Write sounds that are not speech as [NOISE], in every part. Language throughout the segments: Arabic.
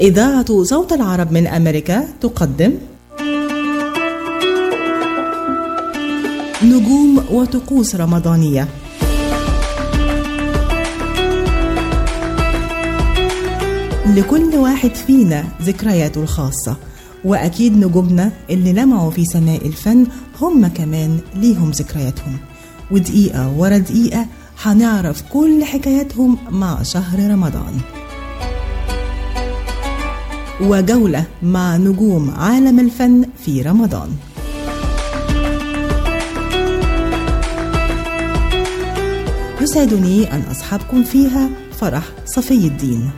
إذاعة صوت العرب من أمريكا تقدم. نجوم وطقوس رمضانية. لكل واحد فينا ذكرياته الخاصة وأكيد نجومنا اللي لمعوا في سماء الفن هم كمان ليهم ذكرياتهم. ودقيقة ورا دقيقة هنعرف كل حكاياتهم مع شهر رمضان. وجولة مع نجوم عالم الفن في رمضان. يسعدني أن أصحابكم فيها فرح صفي الدين.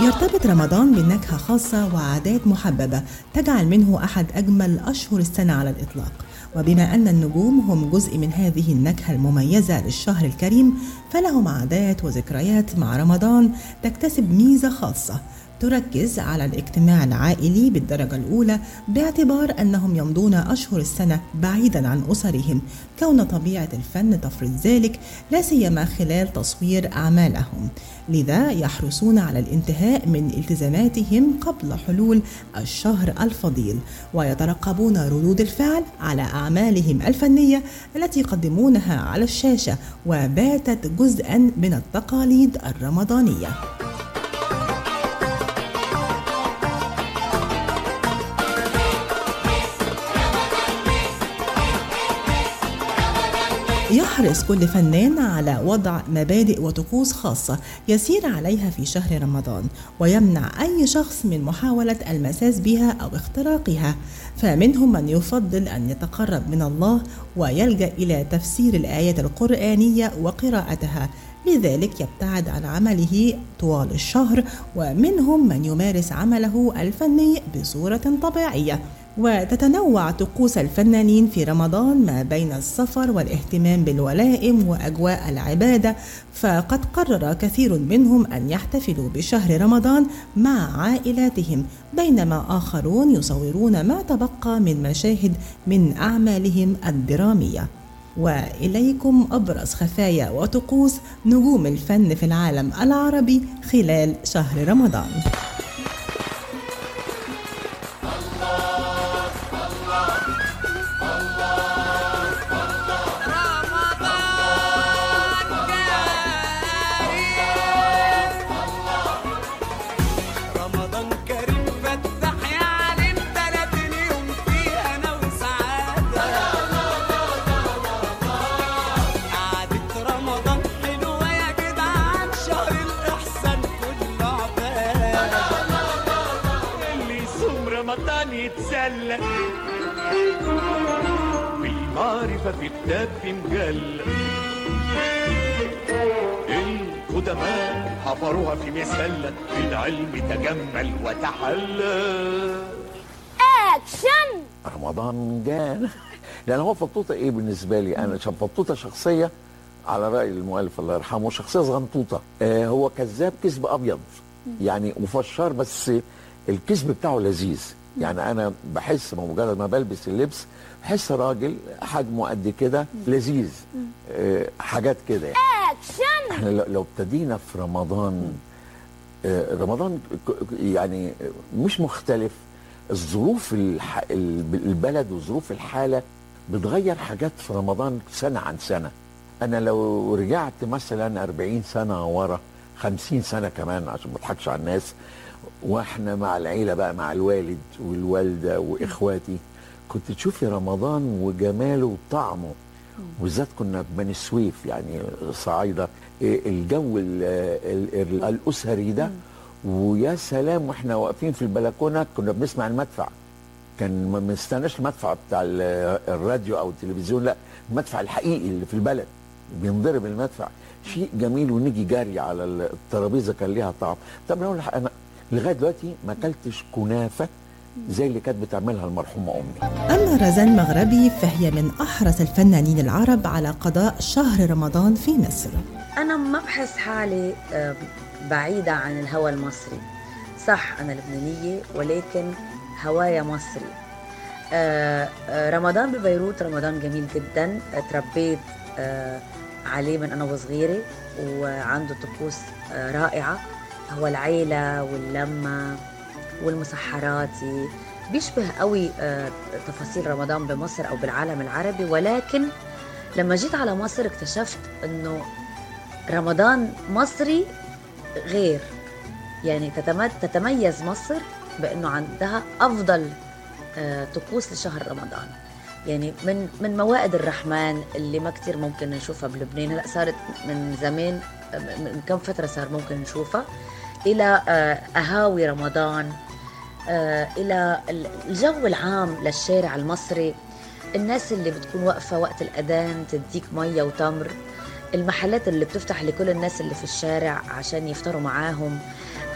يرتبط رمضان بنكهة خاصة وعادات محببة تجعل منه أحد أجمل أشهر السنة على الإطلاق. وبما أن النجوم هم جزء من هذه النكهة المميزة للشهر الكريم فلهم عادات وذكريات مع رمضان تكتسب ميزة خاصة تركز على الاجتماع العائلي بالدرجة الأولى باعتبار أنهم يمضون أشهر السنة بعيدا عن أسرهم. كون طبيعة الفن تفرض ذلك لا سيما خلال تصوير أعمالهم. لذا يحرصون على الانتهاء من التزاماتهم قبل حلول الشهر الفضيل. ويترقبون ردود الفعل على أعمالهم الفنية التي يقدمونها على الشاشة وباتت جزءا من التقاليد الرمضانية. يحرص كل فنان على وضع مبادئ وطقوس خاصة يسير عليها في شهر رمضان ويمنع أي شخص من محاولة المساس بها أو اختراقها. فمنهم من يفضل أن يتقرب من الله ويلجأ إلى تفسير الآية القرآنية وقراءتها. لذلك يبتعد عن عمله طوال الشهر ومنهم من يمارس عمله الفني بصورة طبيعية. وتتنوع طقوس الفنانين في رمضان ما بين السفر والاهتمام بالولائم وأجواء العبادة فقد قرر كثير منهم أن يحتفلوا بشهر رمضان مع عائلاتهم بينما آخرون يصورون ما تبقى من مشاهد من أعمالهم الدرامية. وإليكم أبرز خفايا وطقوس نجوم الفن في العالم العربي خلال شهر رمضان. يتسلى بالمعرفة في كتاب في مجلة القدماء حفروها في مسلة بالعلم تجمل وتحلى اكشن رمضان جانا [LAUGHS] لأن هو فطوطة إيه بالنسبة لي؟ أنا عشان فطوطة شخصية على رأي المؤلف الله يرحمه شخصية صغنطوطه آه هو كذاب كذب أبيض. يعني مفشر بس الكذب بتاعه لذيذ. يعني أنا بحس بمجرد ما بلبس اللبس بحس راجل حجمه قد كده لذيذ. آه حاجات كده يعني. اكشن إحنا لو ابتدينا في رمضان آه، رمضان يعني مش مختلف. الظروف الح... الب- البلد وظروف الحالة بتغير حاجات في رمضان سنة عن سنة. أنا لو رجعت مثلا 40 سنة ورا 50 سنة كمان عشان ما أضحكش على الناس وإحنا مع العيلة بقى مع الوالد والوالدة وإخواتي كنت تشوفي رمضان وجماله وطعمه وبالذات كنا بني سويف يعني صعايدة إيه الجو ال ال ال الأسري ده. ويا سلام وإحنا واقفين في البلكونة كنا بنسمع المدفع. كان ما بنستناش المدفع بتاع ال- الراديو أو التلفزيون لا المدفع الحقيقي اللي في البلد بينضرب المدفع. شيء جميل ونيجي جري على الترابيزة كان ليها طعم. طب أنا أقول أنا لغاية دلوقتي ما أكلتش كنافة زي اللي كانت بتعملها المرحومة أمي. أما رزان مغربي فهي من أحرص الفنانين العرب على قضاء شهر رمضان في مصر. أنا ما بحس حالي بعيدة عن الهوى المصري. صح أنا لبنانية ولكن هوايا مصري. آه، آه، رمضان ببيروت رمضان جميل جدا. تربيت آه، عليه من أنا وصغيرة وعنده طقوس رائعة. هو العيلة واللمة والمسحراتي بيشبه قوي آه، تفاصيل رمضان بمصر أو بالعالم العربي. ولكن لما جيت على مصر اكتشفت أنه رمضان مصري غير. يعني تتم- تتميز مصر بأنه عندها أفضل آه، طقوس لشهر رمضان. يعني من من موائد الرحمن اللي ما كتير ممكن نشوفها بلبنان. هلأ صارت من زمان آه، من كم فترة صار ممكن نشوفها. إلى آه، أهاوي رمضان آه، إلى ال- الجو العام للشارع المصري. الناس اللي بتكون واقفة وقت الأذان تديك مية وتمر. المحلات اللي بتفتح لكل الناس اللي في الشارع عشان يفطروا معاهم.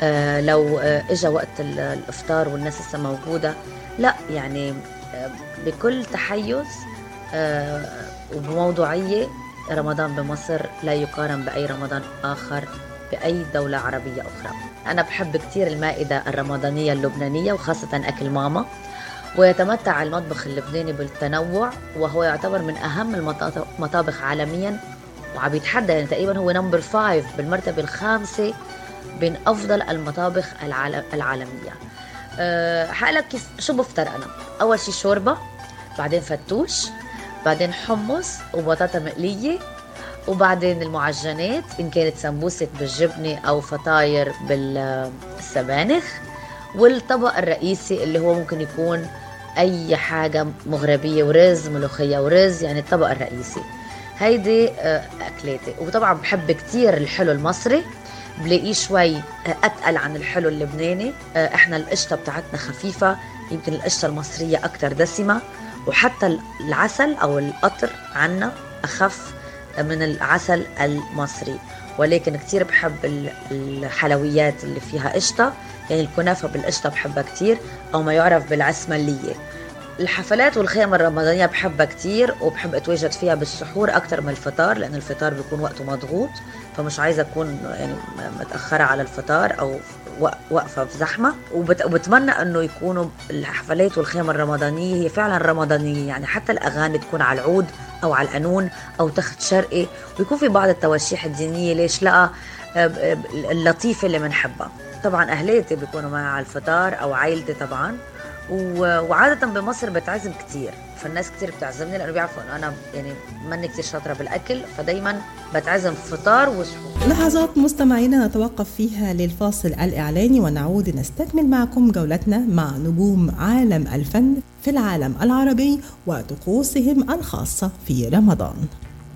آه، لو إجا وقت ال- الإفطار والناس لسه موجودة. لا يعني بكل تحيز وبموضوعية رمضان بمصر لا يقارن بأي رمضان آخر. باي دولة عربية أخرى. أنا بحب كثير المائدة الرمضانية اللبنانية وخاصة أكل ماما. ويتمتع المطبخ اللبناني بالتنوع وهو يعتبر من المطا- المطابخ عالميا. وعم يتحدى يعني تقريبا هو number five بالمرتبة الخامسة بين أفضل المطابخ العالم العالمية. أه حقلك شو بفطر أنا؟ أول شي شوربة بعدين فتوش بعدين حمص وبطاطا مقلية وبعدين المعجنات إن كانت سمبوسة بالجبنة أو فطاير بالسبانخ. والطبق الرئيسي اللي هو ممكن يكون أي حاجة مغربية ورز ملوخية ورز يعني الطبق الرئيسي. هيدي آه، أكلاتي. وطبعا بحب كتير الحلو المصري. بلاقيه شوي آه، أتقل عن الحلو اللبناني. آه، إحنا القشطة بتاعتنا خفيفة يمكن القشطة المصرية أكثر دسمة. وحتى العسل أو القطر عنا أخف. من العسل المصري. ولكن كتير بحب ال- الحلويات اللي فيها قشطة. يعني الكنافة بالقشطة بحبها كتير أو ما يعرف بالعسملية. الحفلات والخيم الرمضانية بحبها كتير وبحب أتواجد فيها بالسحور أكتر من الفطار لأن الفطار بيكون وقته مضغوط فمش عايزة أكون يعني متأخرة على الفطار أو واقفة في زحمة. وبت- وبتمنى أنه يكونوا الحفلات والخيم الرمضانية هي فعلا رمضانية يعني حتى الأغاني تكون على العود أو على القانون أو تخت شرقي ويكون في بعض التواشيح الدينية ليش لأ؟ آه، اللطيفة اللي بنحبها. طبعا أهليتي بيكونوا معي على الفطار أو عائلتي طبعا. وعادة بمصر بتعزم كتير فالناس كتير بتعزمني لأنه بيعرفوا إنه أنا يعني ماني كتير شاطرة بالأكل فدايما بتعزم فطار وسحور لحظات مستمعينا نتوقف فيها للفاصل الإعلاني ونعود نستكمل معكم جولتنا مع نجوم عالم الفن في العالم العربي وطقوسهم الخاصة في رمضان.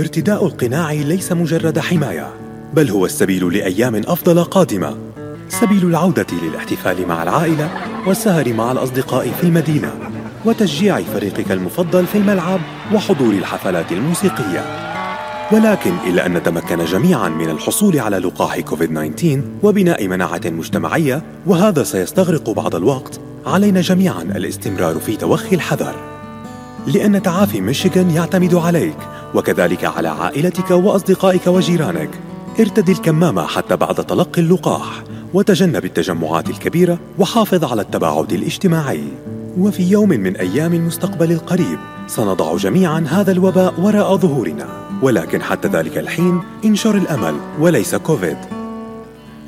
ارتداء القناع ليس مجرد حماية بل هو السبيل لأيام أفضل قادمة. سبيل العودة للاحتفال مع العائلة والسهر مع الأصدقاء في المدينة وتشجيع فريقك المفضل في الملعب وحضور الحفلات الموسيقية. ولكن إلى أن نتمكن جميعا من الحصول على لقاح كوفيد 19 وبناء مناعة مجتمعية وهذا سيستغرق بعض الوقت علينا جميعا الاستمرار في توخي الحذر. لأن تعافي ميشيغان يعتمد عليك وكذلك على عائلتك وأصدقائك وجيرانك. ارتدي الكمامة حتى بعد تلقي اللقاح وتجنب التجمعات الكبيرة وحافظ على التباعد الاجتماعي. وفي يوم من أيام المستقبل القريب سنضع جميعا هذا الوباء وراء ظهورنا. ولكن حتى ذلك الحين انشر الأمل وليس كوفيد.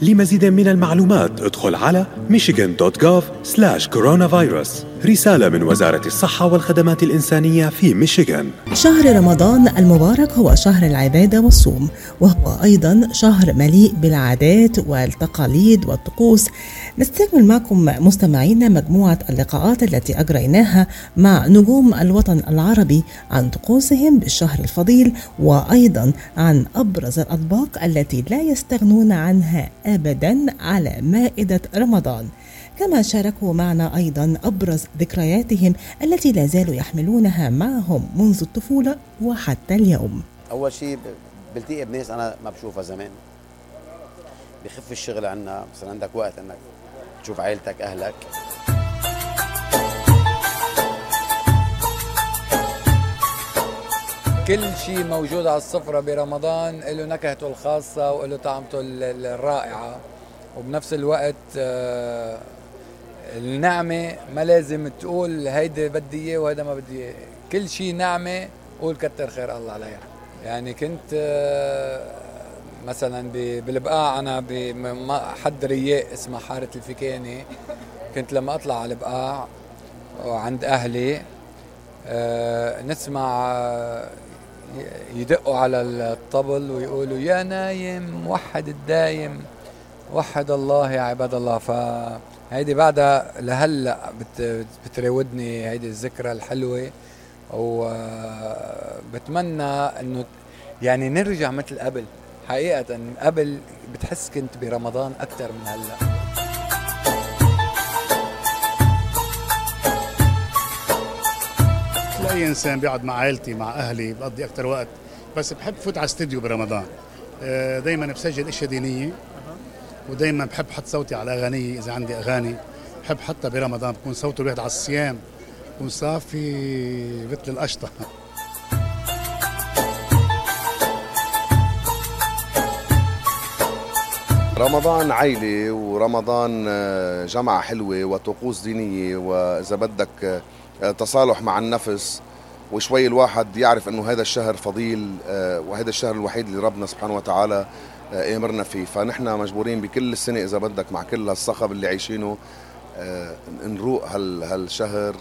لمزيد من المعلومات ادخل على michigan.gov/coronavirus رسالة من وزارة الصحة والخدمات الإنسانية في ميشيغان. شهر رمضان المبارك هو شهر العبادة والصوم وهو أيضا شهر مليء بالعادات والتقاليد والطقوس. نستكمل معكم مستمعينا مجموعة اللقاءات التي أجريناها مع نجوم الوطن العربي عن طقوسهم بالشهر الفضيل وأيضا عن أبرز الأطباق التي لا يستغنون عنها أبدا على مائدة رمضان. كما شاركوا معنا أيضا أبرز ذكرياتهم التي لا زالوا يحملونها معهم منذ الطفولة وحتى اليوم. أول شيء بلتقي بناس أنا ما بشوفها زمان. بخف الشغل عنا بصير عندك وقت إنك تشوف عائلتك أهلك. كل شيء موجود على السفرة برمضان له نكهته الخاصة وله طعمته ال- ال- الرائعة. وبنفس الوقت النعمة ما لازم تقول هيدي بدي إياه وهيدا ما بدي إياه. كل شيء نعمة قول كتر خير الله عليها. يعني كنت آه، مثلا بالبقاع أنا بحد رياق اسمها حارة الفكاني كنت لما أطلع على البقاع وعند أهلي آه، نسمع آه، يدقوا على الطبل ويقولوا يا نايم وحد الدايم وحد الله يا عباد الله. فهيدي بعدها لهلا بت بتراودني هيدي الذكرى الحلوة وبتمنى إنه يعني نرجع مثل قبل. حقيقة قبل بتحس كنت برمضان أكثر من هلا. أي إنسان بيقعد مع عائلتي مع أهلي بقضي أكثر وقت بس بحب فوت على استديو برمضان. دائما بسجل إشياء دينية. ودائما بحب حط صوتي على أغاني إذا عندي أغاني. بحب حتى برمضان بكون صوت الواحد على الصيام بكون صافي مثل القشطة. رمضان عيلة ورمضان آه، جمعة حلوة وطقوس دينية وإذا بدك آه، تصالح مع النفس وشوي الواحد يعرف إنه هذا الشهر فضيل آه، وهذا الشهر الوحيد اللي ربنا سبحانه وتعالى آه، يامرنا فيه. فنحن مجبورين بكل السنة إذا بدك مع كل هالصخب اللي عايشينه آه، نروق هال هالشهر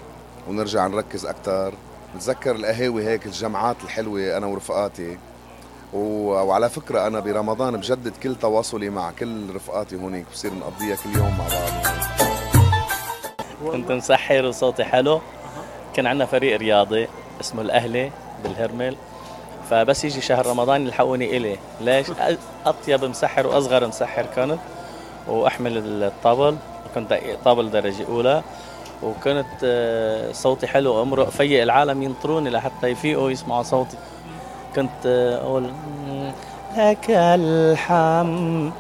ونرجع نركز أكثر نتذكر القهاوي هيك الجمعات الحلوة أنا ورفقاتي. و- وعلى فكرة أنا برمضان بجدد كل تواصلي مع كل رفقاتي هونيك بصير نقضيها كل يوم مع بعض. كنت مسحر وصوتي حلو. كان عندنا فريق رياضي اسمه الأهلي بالهرمل فبس يجي شهر رمضان يلحقوني إلي. ليش؟ أطيب مسحر وأصغر مسحر كنت وأحمل الطبل. كنت طابل درجة أولى. وكنت آه، صوتي حلو أمرق فيق العالم ينطروني لحتى يفيقوا يسمعوا صوتي. كنت آه، أقول مم، لك الحمد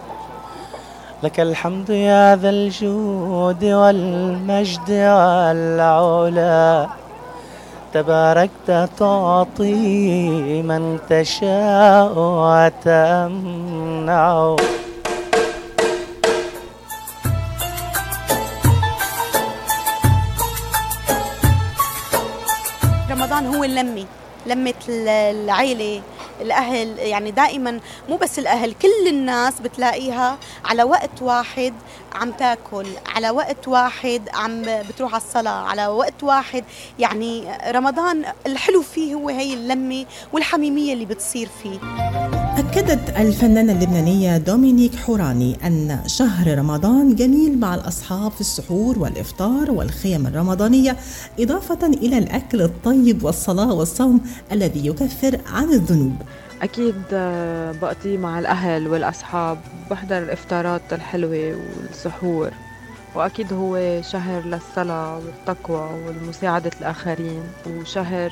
لك الحمد يا ذا الجود والمجد والعلا. تباركت تعطي من تشاء وتمنع. رمضان هو اللمة لمة ال- العيلة الأهل يعني دائما مو بس الأهل كل الناس بتلاقيها على وقت واحد عم تاكل على وقت واحد عم بتروح على الصلاة على وقت واحد يعني رمضان الحلو فيه هو هي اللمة والحميمية اللي بتصير فيه. أكدت الفنانة اللبنانية دومينيك حوراني أن شهر رمضان جميل مع الأصحاب في السحور والإفطار والخيم الرمضانية إضافة إلى الأكل الطيب والصلاة والصوم الذي يكفر عن الذنوب. أكيد آه، بقضي مع الأهل والأصحاب بحضر الإفطارات الحلوة والسحور وأكيد هو شهر للصلاة والتقوى والمساعدة الآخرين وشهر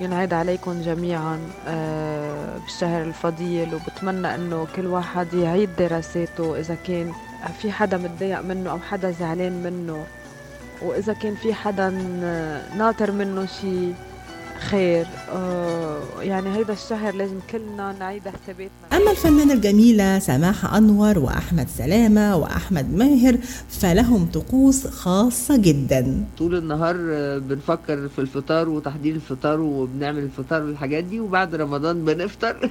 ينعاد عليكم جميعا آه، بالشهر الفضيل وبتمنى إنه كل واحد يعيد دراساته إذا كان في حدا متضايق منه أو حدا زعلان منه وإذا كان في حدا ناطر منه شيء خير. آه، يعني هيدا الشهر لازم كلنا نعيد حساباتنا أما الفنانة الجميلة سماحة أنور وأحمد سلامة وأحمد ماهر فلهم طقوس خاصة جدا. طول النهار بنفكر في الفطار وتحضير الفطار وبنعمل الفطار والحاجات دي وبعد رمضان بنفطر [LAUGHS]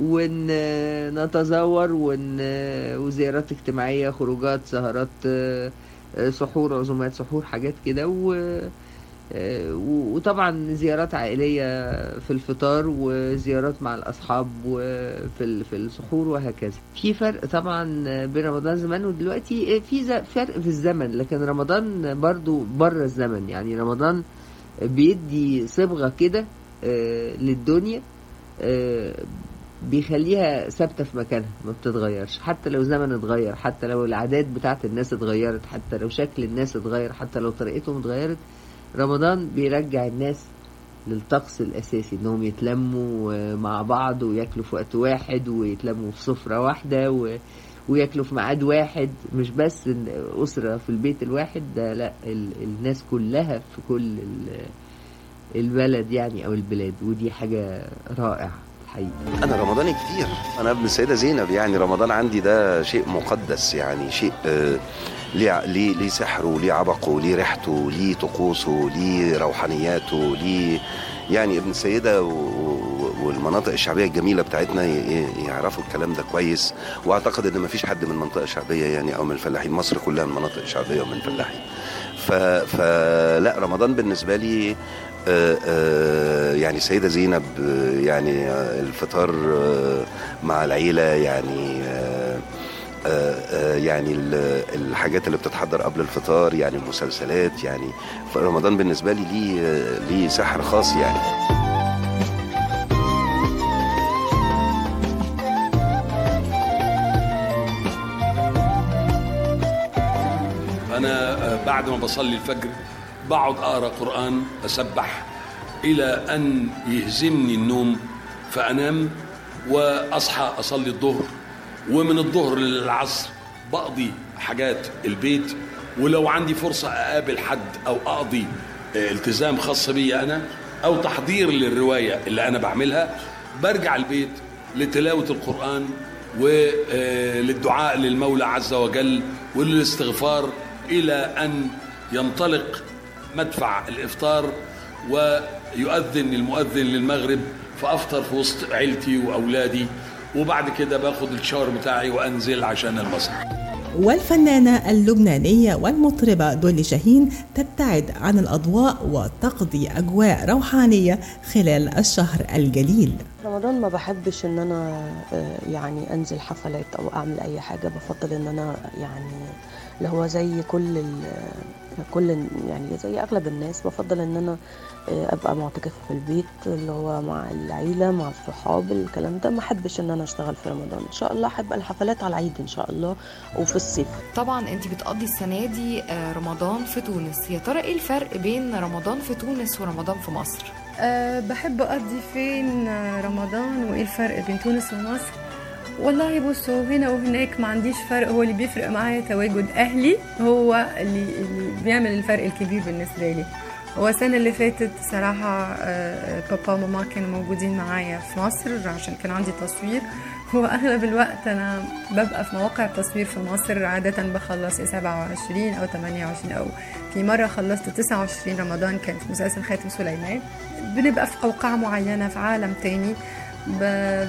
ونتزور ون... وزيارات اجتماعية خروجات سهرات آه، سحور عزومات سحور حاجات كده و- وطبعا زيارات عائلية في الفطار وزيارات مع الأصحاب وفي في السحور وهكذا. في فرق طبعا بين رمضان زمان ودلوقتي في ز- فرق في الزمن لكن رمضان برضو بره الزمن. يعني رمضان بيدي صبغة كده آه، للدنيا آه، بيخليها ثابتة في مكانها ما بتتغيرش. حتى لو زمن اتغير حتى لو العادات بتاعت الناس اتغيرت حتى لو شكل الناس اتغير حتى لو طريقتهم اتغيرت رمضان بيرجع الناس للطقس الأساسي إنهم يتلموا مع بعض وياكلوا في وقت واحد ويتلموا في سفرة واحدة و... وياكلوا في ميعاد واحد. مش بس أسرة في البيت الواحد ده لأ ال... الناس كلها في كل ال... البلد يعني أو البلاد ودي حاجة رائعة. الحقيقة أنا رمضاني كتير. أنا ابن السيدة زينب يعني رمضان عندي ده شيء مقدس يعني شيء آه، ليه ليه ليه سحره ليه عبقه ليه ريحته ليه طقوسه ليه روحانياته ليه يعني ابن السيدة والمناطق الشعبية الجميلة بتاعتنا يعرفوا الكلام ده كويس. وأعتقد إن مفيش حد من منطقه شعبيه يعني أو من الفلاحين مصر كلها من مناطق شعبيه ومن فلاحين. فلا رمضان بالنسبة لي آه، آه، يعني السيدة زينب يعني الفطار آه، مع العيلة يعني آه، آه، يعني ال- الحاجات اللي بتتحضر قبل الفطار يعني المسلسلات يعني فرمضان بالنسبة لي ليه ليه سحر خاص يعني. أنا بعد ما بصلي الفجر بقعد أقرأ قرآن أسبح إلى أن يهزمني النوم فأنام وأصحى أصلي الظهر. ومن الظهر للعصر بقضي حاجات البيت. ولو عندي فرصة أقابل حد أو أقضي آه، التزام خاص بي أنا أو تحضير للرواية اللي أنا بعملها برجع البيت لتلاوة القرآن وللدعاء للمولى عز وجل وللاستغفار إلى أن ينطلق مدفع الإفطار ويؤذن المؤذن للمغرب فأفطر في وسط عيلتي وأولادي وبعد كده باخد الشاور بتاعي وأنزل عشان المسرح والفنانة اللبنانية والمطربة دولي شاهين تبتعد عن الأضواء وتقضي أجواء روحانية خلال الشهر الجليل. رمضان ما بحبش إن أنا آه، يعني أنزل حفلات أو أعمل أي حاجة. بفضل إن أنا يعني اللي هو زي كل ال- كل يعني زي اغلب الناس بفضل ان أنا آه، ابقى معتكفة في البيت اللي هو مع العيلة مع الصحاب الكلام ده. ما احبش ان أنا اشتغل في رمضان. ان شاء الله هبقى الحفلات على العيد ان شاء الله وفي الصيف. طبعا انت بتقضي السنة دي آه، رمضان في تونس. يا ترى إيه الفرق بين رمضان في تونس ورمضان في مصر؟ أه بحب أقضي فين رمضان؟ وإيه الفرق بين تونس ومصر؟ والله بصوا هنا وهناك ما عنديش فرق هو اللي بيفرق معايا تواجد أهلي هو اللي, اللي بيعمل الفرق الكبير بالنسبة لي. هو السنة اللي فاتت صراحة آه، بابا وماما كانوا موجودين معايا في مصر عشان كان عندي تصوير. هو أغلب الوقت أنا ببقى في مواقع التصوير في مصر عادة بخلص 27 أو 28 أو في مرة خلصت 29 رمضان كان في مسلسل خاتم سليمان. بنبقى في قوقعة معينة في عالم تاني ب-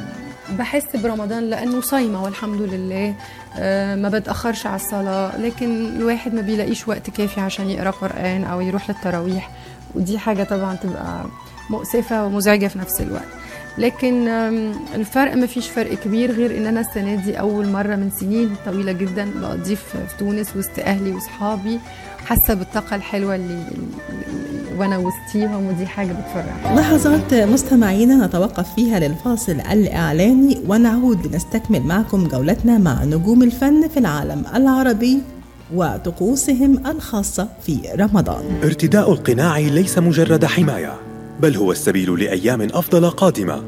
بحس برمضان لأنه صايمة والحمد لله. آه، ما بتأخرش على الصلاة لكن الواحد ما بيلاقيش وقت كافي عشان يقرأ قرآن أو يروح للتراويح. ودي حاجة طبعا تبقى مؤسفة ومزعجة في نفس الوقت. لكن الفرق ما فيش فرق كبير غير إن أنا السنة دي أول مرة من سنين طويلة جدا بقضيه في تونس وسط أهلي واصحابي حاسة بالطاقة الحلوة اللي وأنا وسطيهم ودي حاجة بتفرح. لحظات مستمعينا نتوقف فيها للفاصل الإعلاني ونعود لنستكمل معكم جولتنا مع نجوم الفن في العالم العربي وطقوسهم الخاصة في رمضان. ارتداء القناع ليس مجرد حماية بل هو السبيل لأيام أفضل قادمة.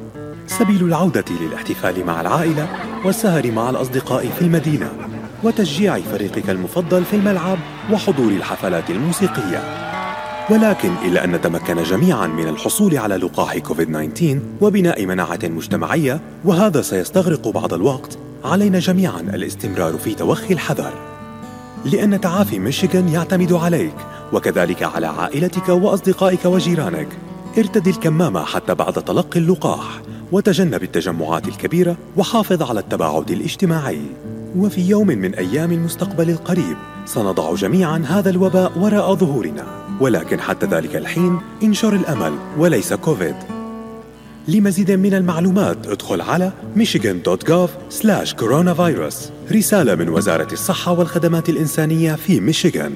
سبيل العودة للاحتفال مع العائلة والسهر مع الأصدقاء في المدينة وتشجيع فريقك المفضل في الملعب وحضور الحفلات الموسيقية. ولكن إلى أن نتمكن جميعا من الحصول على لقاح كوفيد-19 وبناء مناعة مجتمعية وهذا سيستغرق بعض الوقت. علينا جميعا الاستمرار في توخي الحذر. لأن تعافي ميشيغان يعتمد عليك وكذلك على عائلتك وأصدقائك وجيرانك. ارتدي الكمامة حتى بعد تلقي اللقاح وتجنب التجمعات الكبيرة وحافظ على التباعد الاجتماعي. وفي يوم من أيام المستقبل القريب سنضع جميعا هذا الوباء وراء ظهورنا. ولكن حتى ذلك الحين انشر الأمل وليس كوفيد. لمزيد من المعلومات ادخل على michigan.gov coronavirus. رسالة من وزارة الصحة والخدمات الإنسانية في ميشيغان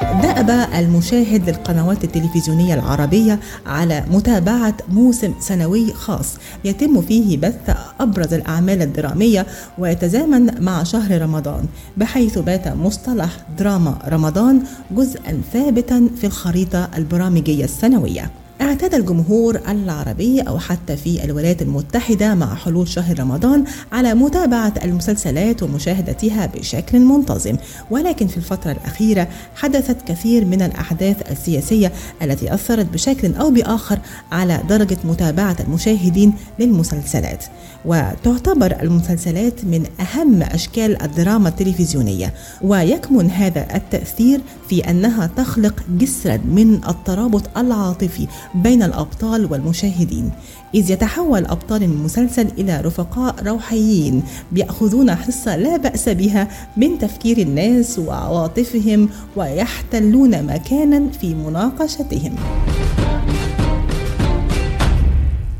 دأب المشاهد للقنوات التلفزيونية العربية على متابعة موسم سنوي خاص. يتم فيه بث أبرز الأعمال الدرامية ويتزامن مع شهر رمضان بحيث بات مصطلح دراما رمضان جزءا ثابتا في الخريطة البرامجية السنوية. اعتاد الجمهور العربي أو حتى في الولايات المتحدة مع حلول شهر رمضان على متابعة المسلسلات ومشاهدتها بشكل منتظم. ولكن في الفترة الأخيرة حدثت كثير من الأحداث السياسية التي أثرت بشكل أو بآخر على درجة متابعة المشاهدين للمسلسلات. وتعتبر المسلسلات من أهم أشكال الدراما التلفزيونية. ويكمن هذا التأثير في أنها تخلق جسرا من الترابط العاطفي بين الأبطال والمشاهدين إذ يتحول أبطال المسلسل إلى رفقاء روحيين بيأخذون حصة لا بأس بها من تفكير الناس وعواطفهم ويحتلون مكانا في مناقشتهم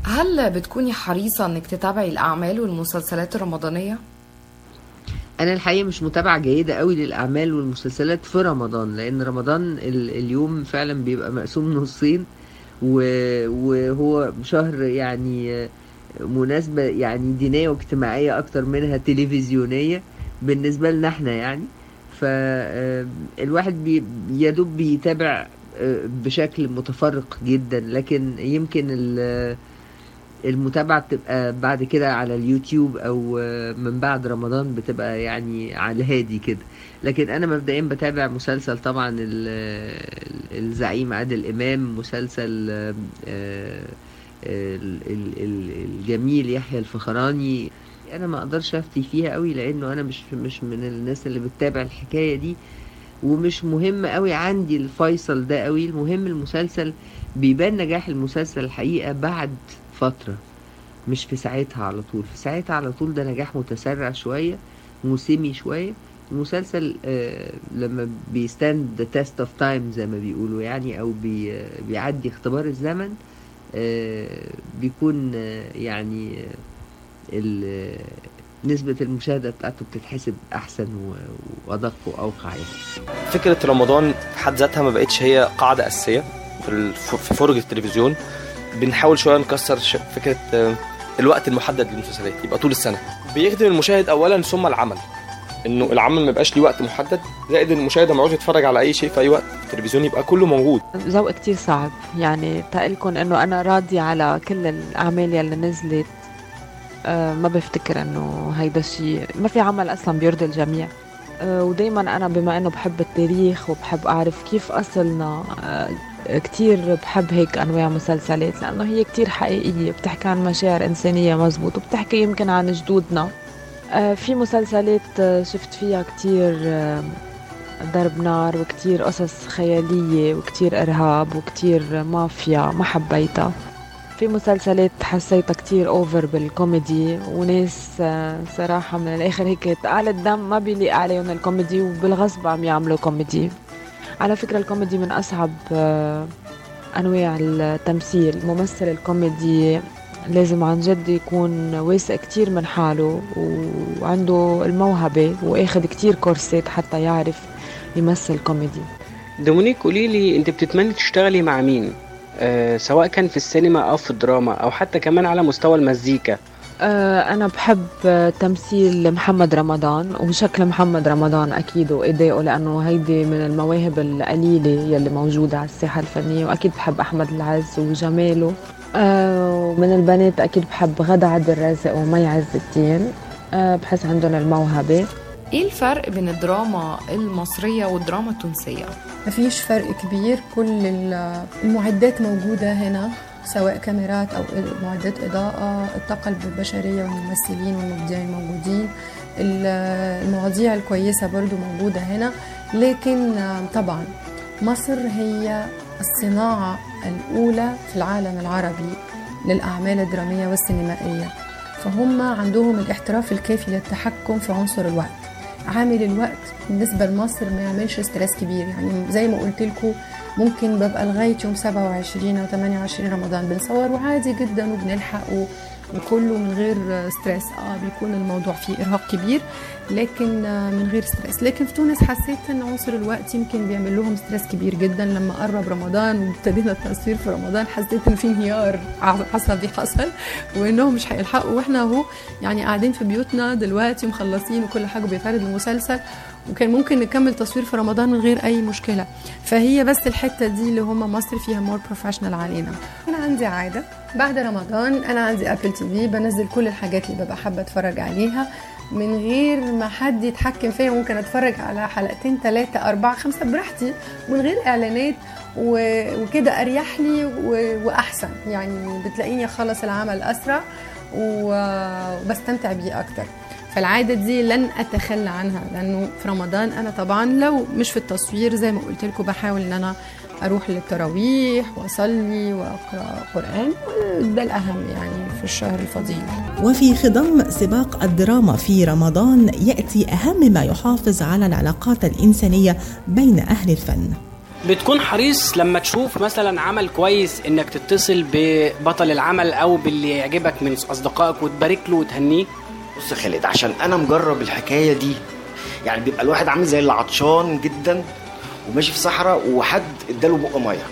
هل بتكوني حريصة إنك تتابعي الأعمال والمسلسلات الرمضانية؟ أنا الحقيقة مش متابعة جيدة قوي للأعمال والمسلسلات في رمضان لأن رمضان ال- اليوم فعلا بيبقى مقسوم نصين وهو شهر يعني مناسبة يعني دينية واجتماعية أكتر منها تلفزيونية بالنسبة لنا إحنا يعني. فالواحد بي يدوب بيتابع آه، بشكل متفرق جدا لكن يمكن ال- المتابعة بتبقى بعد كده على اليوتيوب أو من بعد رمضان بتبقى يعني على الهادي كده. لكن أنا مبدئيا بتابع مسلسل طبعا ال- ال- الزعيم عادل إمام مسلسل آه، ال- ال- ال- الجميل يحيى الفخراني. أنا ما أقدرش أفتي فيها قوي لأنه أنا مش مش من الناس اللي بتتابع الحكاية دي. ومش مهم قوي عندي الفيصل ده قوي المهم المسلسل بيبان نجاح المسلسل الحقيقة بعد فترة مش في ساعتها على طول. في ساعتها على طول ده نجاح متسرع شوية موسمي شوية. المسلسل آه لما بي stand the test of time زي ما بيقولوا يعني أو آه، بيعدي اختبار الزمن آه بيكون يعني نسبة المشاهدة بتاعته بتتحسب أحسن وأدق وأوقع يعني. فكرة رمضان حد ذاتها ما بقتش هي قاعدة أساسية في الف- في فرج التلفزيون. بنحاول شوية نكسر فكرة آه، الوقت المحدد للمسلسلات يبقى طول السنة. بيخدم المشاهد اولا ثم العمل إنه العمل ما يبقاش ليه وقت محدد زائد إن المشاهد لما يعوز يتفرج على أي شيء في أي وقت التلفزيون يبقى كله موجود. ذوق كتير صعب. يعني تقلكن إنه أنا راضية على كل الأعمال يلي نزلت أه ما بفتكر إنه هيدا الشيء ما في عمل أصلا بيرضي الجميع. أه ودايما أنا بما إنه بحب التاريخ وبحب أعرف كيف أصلنا أه كتير بحب هيك أنواع مسلسلات لأنه هي كتير حقيقية بتحكي عن مشاعر إنسانية مزبوط وبتحكي يمكن عن جدودنا. أه في مسلسلات آه، شفت فيها كتير آه، ضرب نار وكتير قصص خيالية وكتير إرهاب وكتير مافيا ما حبيتها. في مسلسلات حسيتها كتير over بالكوميدي وناس آه، صراحة من الآخر هيك تقال الدم ما بيليق عليهم الكوميدي وبالغصب عم يعملوا كوميدي. على فكرة الكوميدي من أصعب آه، أنواع التمثيل. الممثل الكوميدي لازم عن جد يكون واثق كتير من حاله وعنده الموهبة واخد كتير كورسات حتى يعرف يمثل كوميدي. دومينيك قولي لي أنت بتتمني تشتغلي مع مين؟ أه سواء كان في السينما أو في الدراما أو حتى كمان على مستوى المزيكا. أنا بحب تمثيل محمد رمضان وشكل محمد رمضان أكيد وأدائه لأنه هيدي من المواهب القليلة يلي موجودة على الساحة الفنية وأكيد بحب أحمد العز وجماله. ومن البنات أكيد بحب غادة عبد الرازق ومي عز الدين. أه بحس عندهم الموهبة. إيه الفرق بين الدراما المصرية والدراما التونسية؟ مفيش فرق كبير كل المعدات موجودة هنا. سواء كاميرات أو معدات إضاءة الطاقة البشرية والممثلين والمبدعين موجودين. المواضيع الكويسة برضو موجودة هنا. لكن طبعا مصر هي الصناعة الأولى في العالم العربي للأعمال الدرامية والسينمائية. فهم عندهم الاحتراف الكافي للتحكم في عنصر الوقت. عامل الوقت بالنسبة لمصر ما يعملش stress كبير. يعني زي ما قلت لكم ممكن ببقى لغاية يوم 27 أو 28 رمضان بنصور وعادي جدا وبنلحق وكله من غير stress. آه بيكون الموضوع فيه إرهاق كبير لكن من غير stress. لكن في تونس حسيت إن عنصر الوقت يمكن بيعمل لهم stress كبير جدا. لما قرب رمضان وابتدينا التصوير في رمضان حسيت إن في انهيار عصبي حصل وإنهم مش هيلحقوا. وإحنا أهو يعني قاعدين في بيوتنا دلوقتي ومخلصين وكل حاجة بيتعرض المسلسل وكان ممكن نكمل تصوير في رمضان من غير أي مشكلة. فهي بس الحتة دي اللي هم مصر فيها more professional علينا. أنا عندي عادة. بعد رمضان أنا عندي Apple TV بنزل كل الحاجات اللي ببقى حابة أتفرج عليها. من غير ما حد يتحكم فيا ممكن أتفرج على حلقتين ثلاثة أربعة خمسة براحتي من غير إعلانات وكده أريح لي وأحسن. يعني بتلاقيني أخلص العمل أسرع وبستمتع بيه أكتر. فالعادة دي لن أتخلى عنها لأنه في رمضان أنا طبعا لو مش في التصوير زي ما قلت لكم بحاول إن أنا أروح للتراويح وأصلي وأقرأ قرآن ده الأهم يعني في الشهر الفضيل. وفي خضم سباق الدراما في رمضان يأتي أهم ما يحافظ على العلاقات الإنسانية بين أهل الفن. بتكون حريص لما تشوف مثلا عمل كويس إنك تتصل ببطل العمل أو باللي يعجبك من أصدقائك وتبارك له وتهنيه؟ بص يا خالد عشان أنا مجرب الحكاية دي يعني بيبقى الواحد عامل زي اللي عطشان جدا وماشي في صحراء وحد اداله بق مية.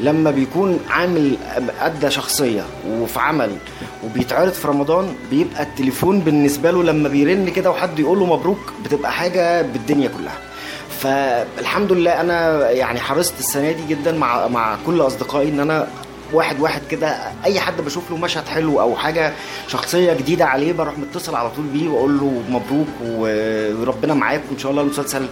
لما بيكون عامل ادى شخصية وفي عمل وبيتعرض في رمضان بيبقى التليفون بالنسبة له لما بيرن كده وحد يقول له مبروك بتبقى حاجة بالدنيا كلها. فالحمد لله أنا يعني حرصت السنة دي جدا مع مع كل أصدقائي إن أنا واحد واحد كده أي حد بشوف له مشهد حلو أو حاجة شخصية جديدة عليه بروح متصل على طول بيه وأقول له مبروك وربنا معاك وان شاء الله المسلسل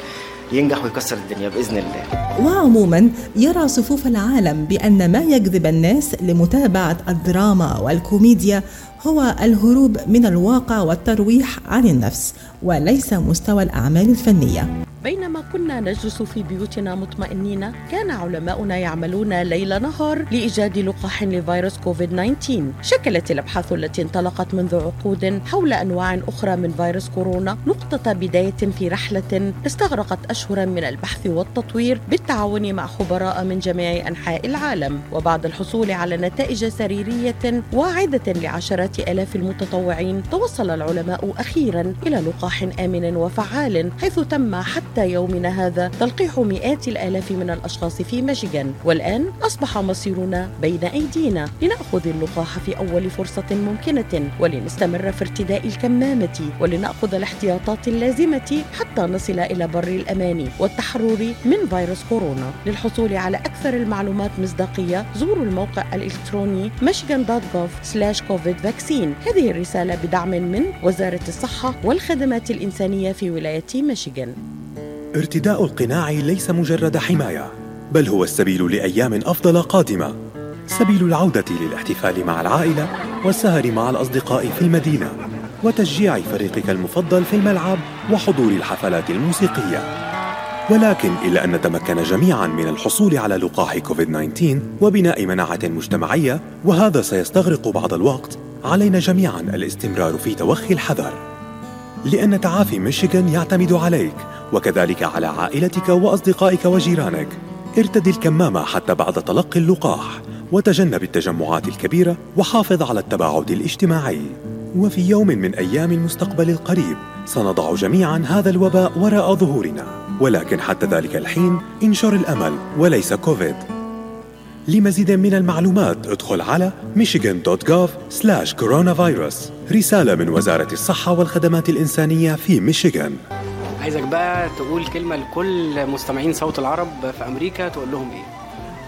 ينجح ويكسر الدنيا بإذن الله. وعموما يرى صفوف العالم بأن ما يجذب الناس لمتابعة الدراما والكوميديا هو الهروب من الواقع والترويح عن النفس وليس مستوى الأعمال الفنية. بينما كنا نجلس في بيوتنا مطمئنين كان علماؤنا يعملون ليل نهار لإيجاد لقاح لفيروس كوفيد 19 شكلت الأبحاث التي انطلقت منذ عقود حول أنواع أخرى من فيروس كورونا نقطة بداية في رحلة استغرقت أشهرا من البحث والتطوير بالتعاون مع خبراء من جميع أنحاء العالم وبعد الحصول على نتائج سريرية واعدة لعشرات آلاف المتطوعين توصل العلماء أخيرا إلى لقاح آمن وفعال حيث تم حتى حتى يومنا هذا تلقيح مئات الآلاف من الأشخاص في ميشيغان والآن أصبح مصيرنا بين أيدينا لنأخذ اللقاح في أول فرصة ممكنة ولنستمر في ارتداء الكمامة ولنأخذ الاحتياطات اللازمة حتى نصل إلى بر الأمان والتحرر من فيروس كورونا. للحصول على أكثر المعلومات مصداقية زوروا الموقع الإلكتروني michigan.gov/covid vaccine هذه الرسالة بدعم من وزارة الصحة والخدمات الإنسانية في ولاية ميشيغان. ارتداء القناع ليس مجرد حماية بل هو السبيل لأيام أفضل قادمة. سبيل العودة للاحتفال مع العائلة والسهر مع الأصدقاء في المدينة وتشجيع فريقك المفضل في الملعب وحضور الحفلات الموسيقية. ولكن إلى أن نتمكن جميعا من الحصول على لقاح كوفيد 19 وبناء مناعة مجتمعية وهذا سيستغرق بعض الوقت. علينا جميعا الاستمرار في توخي الحذر. لأن تعافي ميشيغان يعتمد عليك وكذلك على عائلتك وأصدقائك وجيرانك. ارتدي الكمامة حتى بعد تلقي اللقاح وتجنب التجمعات الكبيرة وحافظ على التباعد الاجتماعي. وفي يوم من أيام المستقبل القريب سنضع جميعا هذا الوباء وراء ظهورنا. ولكن حتى ذلك الحين انشر الأمل وليس كوفيد. لمزيد من المعلومات ادخل على michigan.gov coronavirus. رسالة من وزارة الصحة والخدمات الإنسانية في ميشيغان. عايزك بقى تقول كلمة لكل مستمعين صوت العرب في أمريكا تقول لهم إيه؟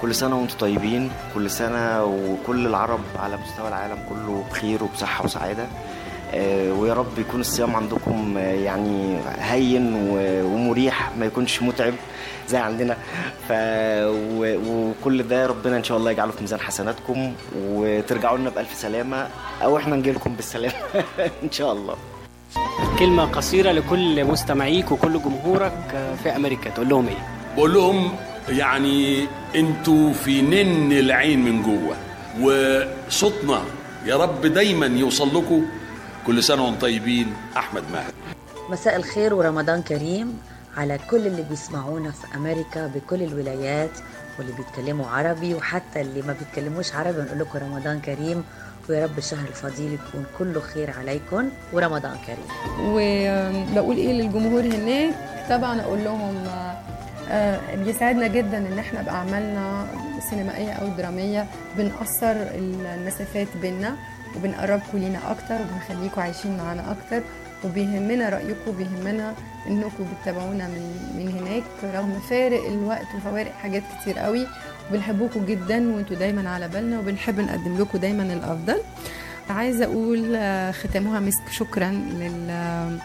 كل سنة وأنتم طيبين كل سنة وكل العرب على مستوى العالم كله بخير وبصحة وسعادة. ويا رب يكون الصيام عندكم آه، يعني هين و- ومريح ما يكونش متعب زي عندنا. ف و- وكل ده ربنا إن شاء الله يجعله في ميزان حسناتكم وترجعوا لنا بألف سلامة أو إحنا نجي لكم بالسلامة [LAUGHS] إن شاء الله. كلمة قصيرة لكل مستمعيك وكل جمهورك في أمريكا. تقول لهم إيه؟ بقول لهم يعني أنتوا في نن العين من جوه وصوتنا يا رب دايما يوصل لكم كل سنة وأنتم طيبين. أحمد ماهر. مساء الخير ورمضان كريم على كل اللي بيسمعونا في أمريكا بكل الولايات واللي بيتكلموا عربي وحتى اللي ما بيتكلموش عربي نقول لكم رمضان كريم ويا رب الشهر الفضيل يكون كله خير عليكم. ورمضان كريم. وبقول إيه للجمهور هناك؟ طبعا أقول لهم آه، بيسعدنا جدا إن إحنا بأعمالنا سينمائية أو درامية بنقصر المسافات بينا وبنقربكم لينا أكتر وبنخليكم عايشين معانا أكتر وبيهمنا رأيكم بيهمنا إنكم بتتابعونا من من هناك رغم فارق الوقت وفوارق حاجات كتير قوي. وبنحبكم جدا وإنتوا دايما على بالنا وبنحب نقدم لكم دايما الأفضل. عايزة أقول آه، ختامها مسك شكرا لل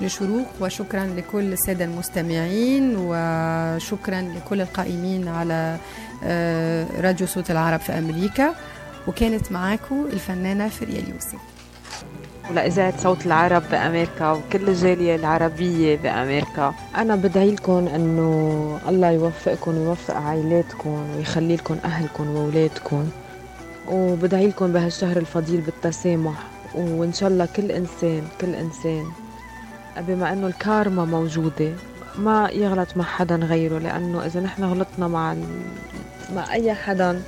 لشروق وشكرا لكل السادة المستمعين وشكرا لكل القائمين على آه، راديو صوت العرب في أمريكا. وكانت معاكم الفنانة فريال يوسف ولإذاعة صوت العرب بأمريكا وكل الجالية العربية بأمريكا. أنا بدعي لكم أنه الله يوفقكم ويوفق عائلاتكم ويخلي لكم أهلكم وأولادكم وبدعي لكم بهالشهر الفضيل بالتسامح. وإن شاء الله كل إنسان كل إنسان بما أنه الكارما موجودة ما يغلط مع حدا غيره لأنه إذا نحن غلطنا مع ال... مع أي حدا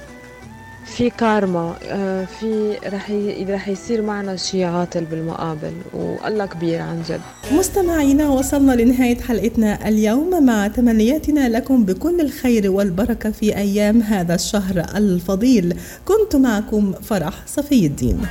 في كارما آه، في رح. رح يصير معنا شيء عاطل بالمقابل والله كبير عن جد. مستمعينا وصلنا لنهاية حلقتنا اليوم. مع تمنياتنا لكم بكل الخير والبركة في أيام هذا الشهر الفضيل. كنت معكم فرح صفي الدين.